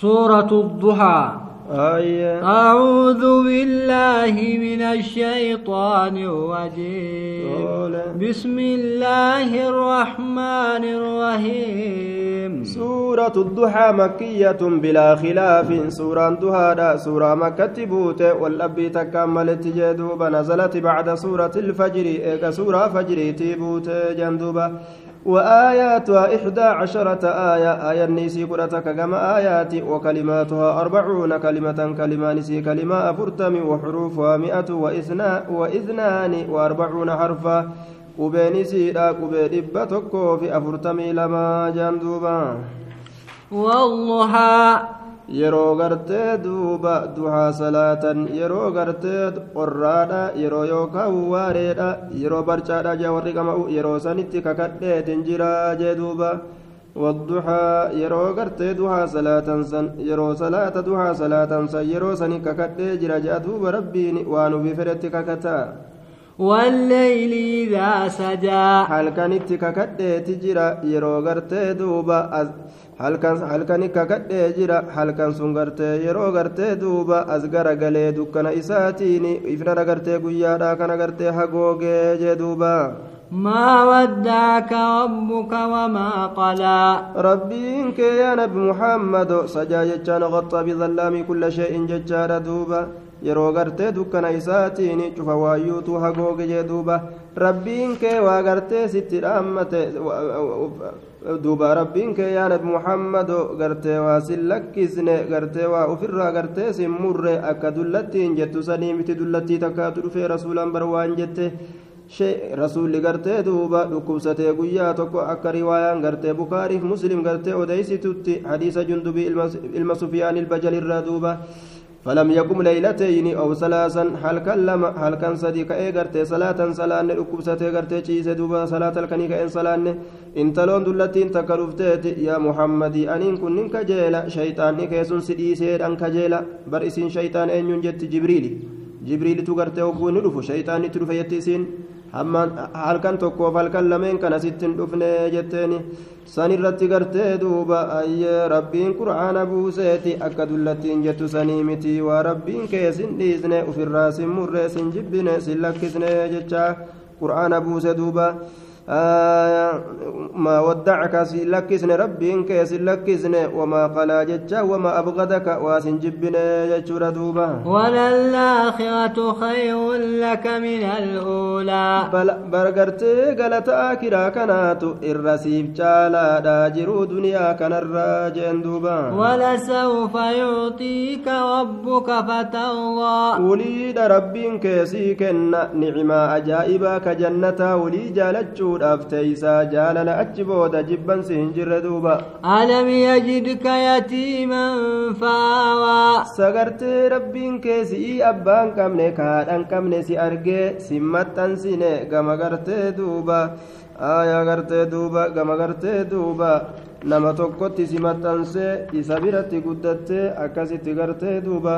سورة الضحى. آية. أعوذ بالله من الشيطان الرجيم. بسم الله الرحمن الرحيم. سورة الضحى مكية بلا خلاف. سورة الضحى سورة مكة بوت والأبي تكملت جدوبة نزلت بعد سورة الفجر. إيكا سورة فجر تيبوت جندوبة وآياتها إحدى عشرة آية. آية نيسي قرأتك كما آيات وكلماتها أربعون كلمة كلمة نسي كلمة أفرتم وحروفها مئة وإثنا وإثنان وأربعون حرفا. قبين سيدا قبين إبا تكو في أفرتمي لما جندوبا. والضحى yeroo gartee duuba duhaa salaatan yeroo gartee qorraadha yeroo yookaan waareedha yeroo barcaadha jee warri qama'u yeroo sanitti kakadheetin jira jee duuba gartee duhaa salaatan san yeroo salaata duhaa salaatan san yeroo sani kakadhee jira jea duuba rabbiin waan ufi fedhetti kakataa والليل إذا سجى. هل كانت ككت جرا يرو غرت دوبا هل كان هل كان ككت جرا هل كان سنغرت يرو غرت دوبا أزغر غلي دكنا إساتيني إفنا غرت غيا دا كان غرت هغوغي جدوبا ما ودعك ربك وما قلا ربي إنك يا نبي محمد سجى جتشان غطى بظلام كل شيء جتشان دوبا. Yeroo gartee dukkana isaatiin cufa waayyuutu hagooge jee duuba rabbiin kee waa gartee sitti dhaammate duuba rabbiin kee yaa nabi muhammado gartee waa sin lakkisne gartee waa ufirraa gartee sin murre akka dullattiin jettu sanii miti dullattii takkaatu dhufee rasuulaan bar jette rasuulli gartee duuba dhukkubsatee guyyaa tokko akka riwaayaan gartee bukaariif muslim gartee odeysitutti hadiisa jundubii ilma sufyaan ilbajalirraa duuba فلم يقم ليلتين أو ثلاثا هل كلم هل كان صديق إيه غرتي صلاة صلاة نكب ستي غرتي تشيس دوبا صلاة الكنيكة إن صلاة إن تلون دلتين تكلفتيت يا محمد أنين كن ننك جيلا. شيطان نكيسون سدي سيد أنك جيلا. برئسين شيطان أن ينجت جبريل. جبريل تغرتي وقون ندفو شيطان تدفو يتيسين halkan tokkoof halkan lameen kana sittin dhufne jetteeni san irratti gartee duuba ayyee rabbiin qur'aana buuseeti akka dullattiin jettu sanii miti waa rabbiin kee sin dhiisne ufirraa sin murree sin jibbine sin lakkisne jecha qur'aana buuse duuba ما ودعك سلكسن ربين كي سلكسن وما قلا جتشا وما أبغدك واسن جبنا جتشورا دوبا. وللآخرة خير لك من الأولى. بل برغرتي قالت آكرا كانت الرسيب جالا داجرو دنيا كان الراجين دوبا. ولسوف يعطيك ربك فترضى. وليد ربين كيسي كن نعما أجائبا كجنة ولي جالتشو teeysaa jaalala achi booda jibbansi hin jirre duuba ألم يجدك يتيما فآوى sagartee rabbiin kee si'ii abbaan qabne kaadhan qabne si argee si maxxansine gama gartee duuba aayaa gartee duuba gama gartee duuba nama tokkotti si maxxansee isa biratti guddattee akkasitti gartee duuba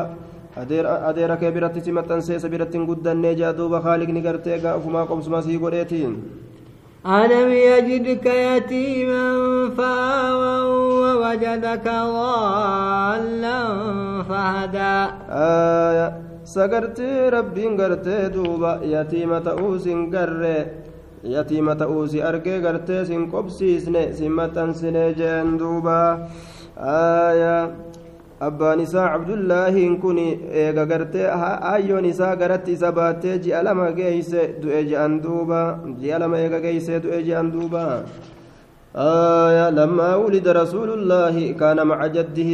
adeera kee biratti si maxxansee isa biratti hin guddannee jaa duuba haaliqni gartee gaa ufumaa qobsuma sii godheetiin ألم يجدك يتيما فآوى ووجدك ضالا فهدى. آية. سقرتي ربي قرتي دوبا يتيمة أوس قرى يتيمة أوس أرقي قرتي سن قبسي سن سمتا سن جندوبا آية. Abbaan isaa cabdullaahiin kun eega gartee hayyoon isaa garatti isa baattee ji'a lama geeyse du'e je'an duuba. Ji'a lama eega geeyse du'e je'an duuba. آية لما ولد رسول الله كان مع جده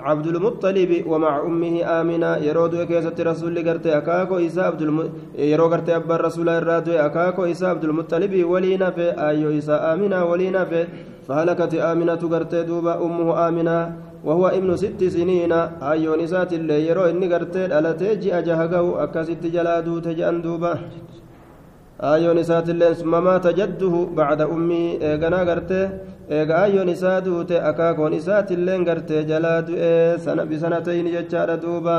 عبد المطلب ومع أمه آمنة يرود كيسة رسول قرتي أكاكو إسا عبد الم... يرو قرتي أبا الرسول الرادو أكاكو إسا عبد المطلب ولينا في أيو إسا آمنة ولينا في فهلكت آمنة قرتي دوبا أمه آمنة وهو ابن ست سنين أيو نسات اللي يرو إني قرتي ألتي جي أجهقه أكست جلادو تجأن دوبا ayyoon isaatilleen summa maata jadduhu bacda ummii eeganaa gartee eega ayyoon isaa duute akaakoon isaatilleen gartee jalaa du'ee bisanatayni jechaadha duuba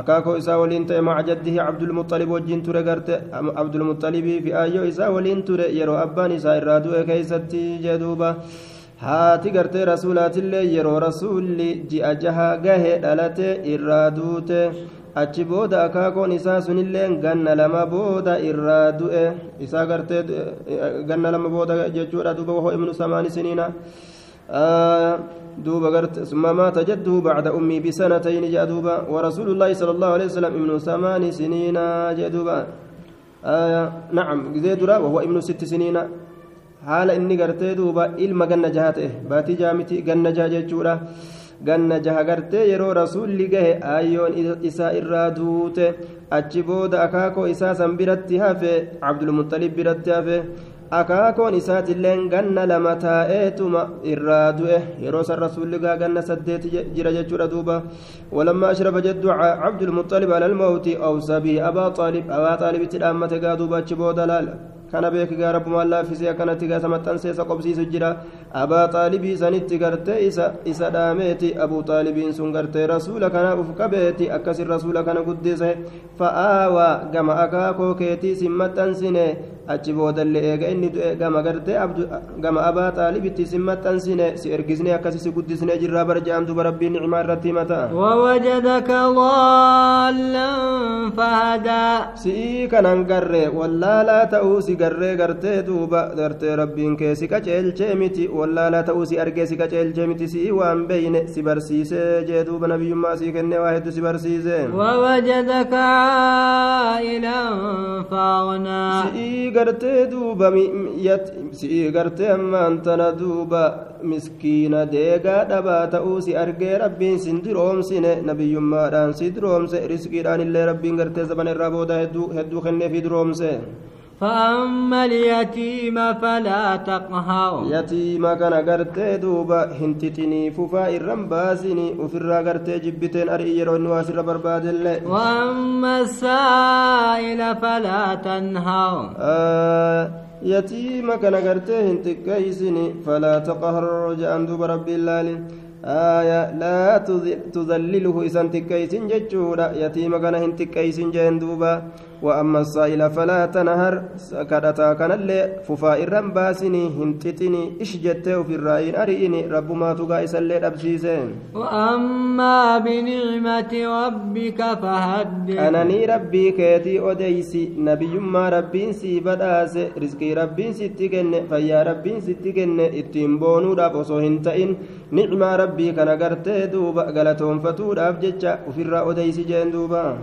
akaakoo isaa waliin ta'e maca jaddihi cabdulmuxalib wajjin ture garte cabdulmuxalibii fi ayyoo isaa waliin ture yeroo abbaan isaa irraa du'e keeysatti jee haati gartee rasuulaatillee yeroo rasuulli ji'a jaha gahe dhalate irraa duute achi booda akaakoon isaa sunillee ganna lama booda irraa du'e isaa gartee ganna lama booda jechuudha duuba wahoo ibnu samaani siniina دوبا قرت ثم مات جده بعد أمي بسنتين جاء دوبا ورسول الله صلى الله عليه وسلم ابن ثمان سنين جاء دوبا آه نعم زيدرا وهو ابن ست سنين haala inni gartee duuba ilma ganna jaha ta'e. Baatii jaha miti ganna jaha jechuudha. Ganna jaha gartee yeroo rasuulli gahe ayyoon isaa irraa duute. Achi booda akaakoo isaa san biratti hafe abdulmuxalib biratti hafe akaakoon isaatilleen ganna lama taa'eetuma irraa du'e. Yeroo san rasuulli gaa ganna saddeeti jira jechuudha duuba. Walammaa ashraba jeddu cabdulmuxalib alalmawti awsabii abaa xaalibitti dhaammate gaa duuba achi booda laala. Kana beeki gaa rabbumaan laaffisee akkanatti gaa isa maxxanseesa qobsiisu jira abaa xaalibii sanitti gartee isa dhaameeti abuu xaalibiin sun gartee rasuula kanaaf uf qabeeti akkasin rasuula kana guddise fa'aawaa gama akaakoo keetii sin maxxansine achi boodallee eega inni du'e gama gartee gama abaa xaalibitti sin maxxansine si ergisne akkasi si guddisne jirraa barja'am duba rabbiin nicmaa irratti himata ووجدك ضالا فهدى si'ii kanan garre wallaalaa ta'uu si garree gartee duuba gartee rabbiin kee si qaceelchee miti wallaalaa ta'uu si argee si qaceelchee miti si'ii waan beeyne si barsiisee jee duuba nabiyyummaa sii kennee waa hedduu si barsiise ووجدك عائلا فأغنى si'ii gartee duuba si'ii gartee ammaan tana duuba miskiina deegaa dhabaa ta'uu si argee rabbiin sin diroomsine nabiyyummaadhaan si diroomse riskiidhaan illee rabbiin gartee zaman irraa booda hedduu kennee fi diroomse فأما اليتيم فلا تقهر. يتيم كان قرت دوبا هنتتني ففا الرمباسني وفرا قرت جبتين أرئي ونواس النواس ربر بادل وأما السائل فلا تنهر. آه يتيم كان قرت هنتكيسني فلا تقهر رجاء دوبا رب الله آية لا تذلله إسان تكيسن ججورا يتيم كان هنتكيسن جين دوبا. وأما السائل فلا تنهر كدتا كان اللي ففا إرم باسني هنتتني إش جته في الرأين أرئني رب ما تقايس اللي أبسيسين وأما بنعمة ربك فهدد أنني ربي كيتي أديسي نبي ما ربي سي بداس رزقي ربي ستكن فيا ربي ستكن اتين بونو داف وصو هنتئن. نعمة ربي كان قرتي دوبا قلتهم فتو داف جتشا وفي الرأ أديسي جين دوبا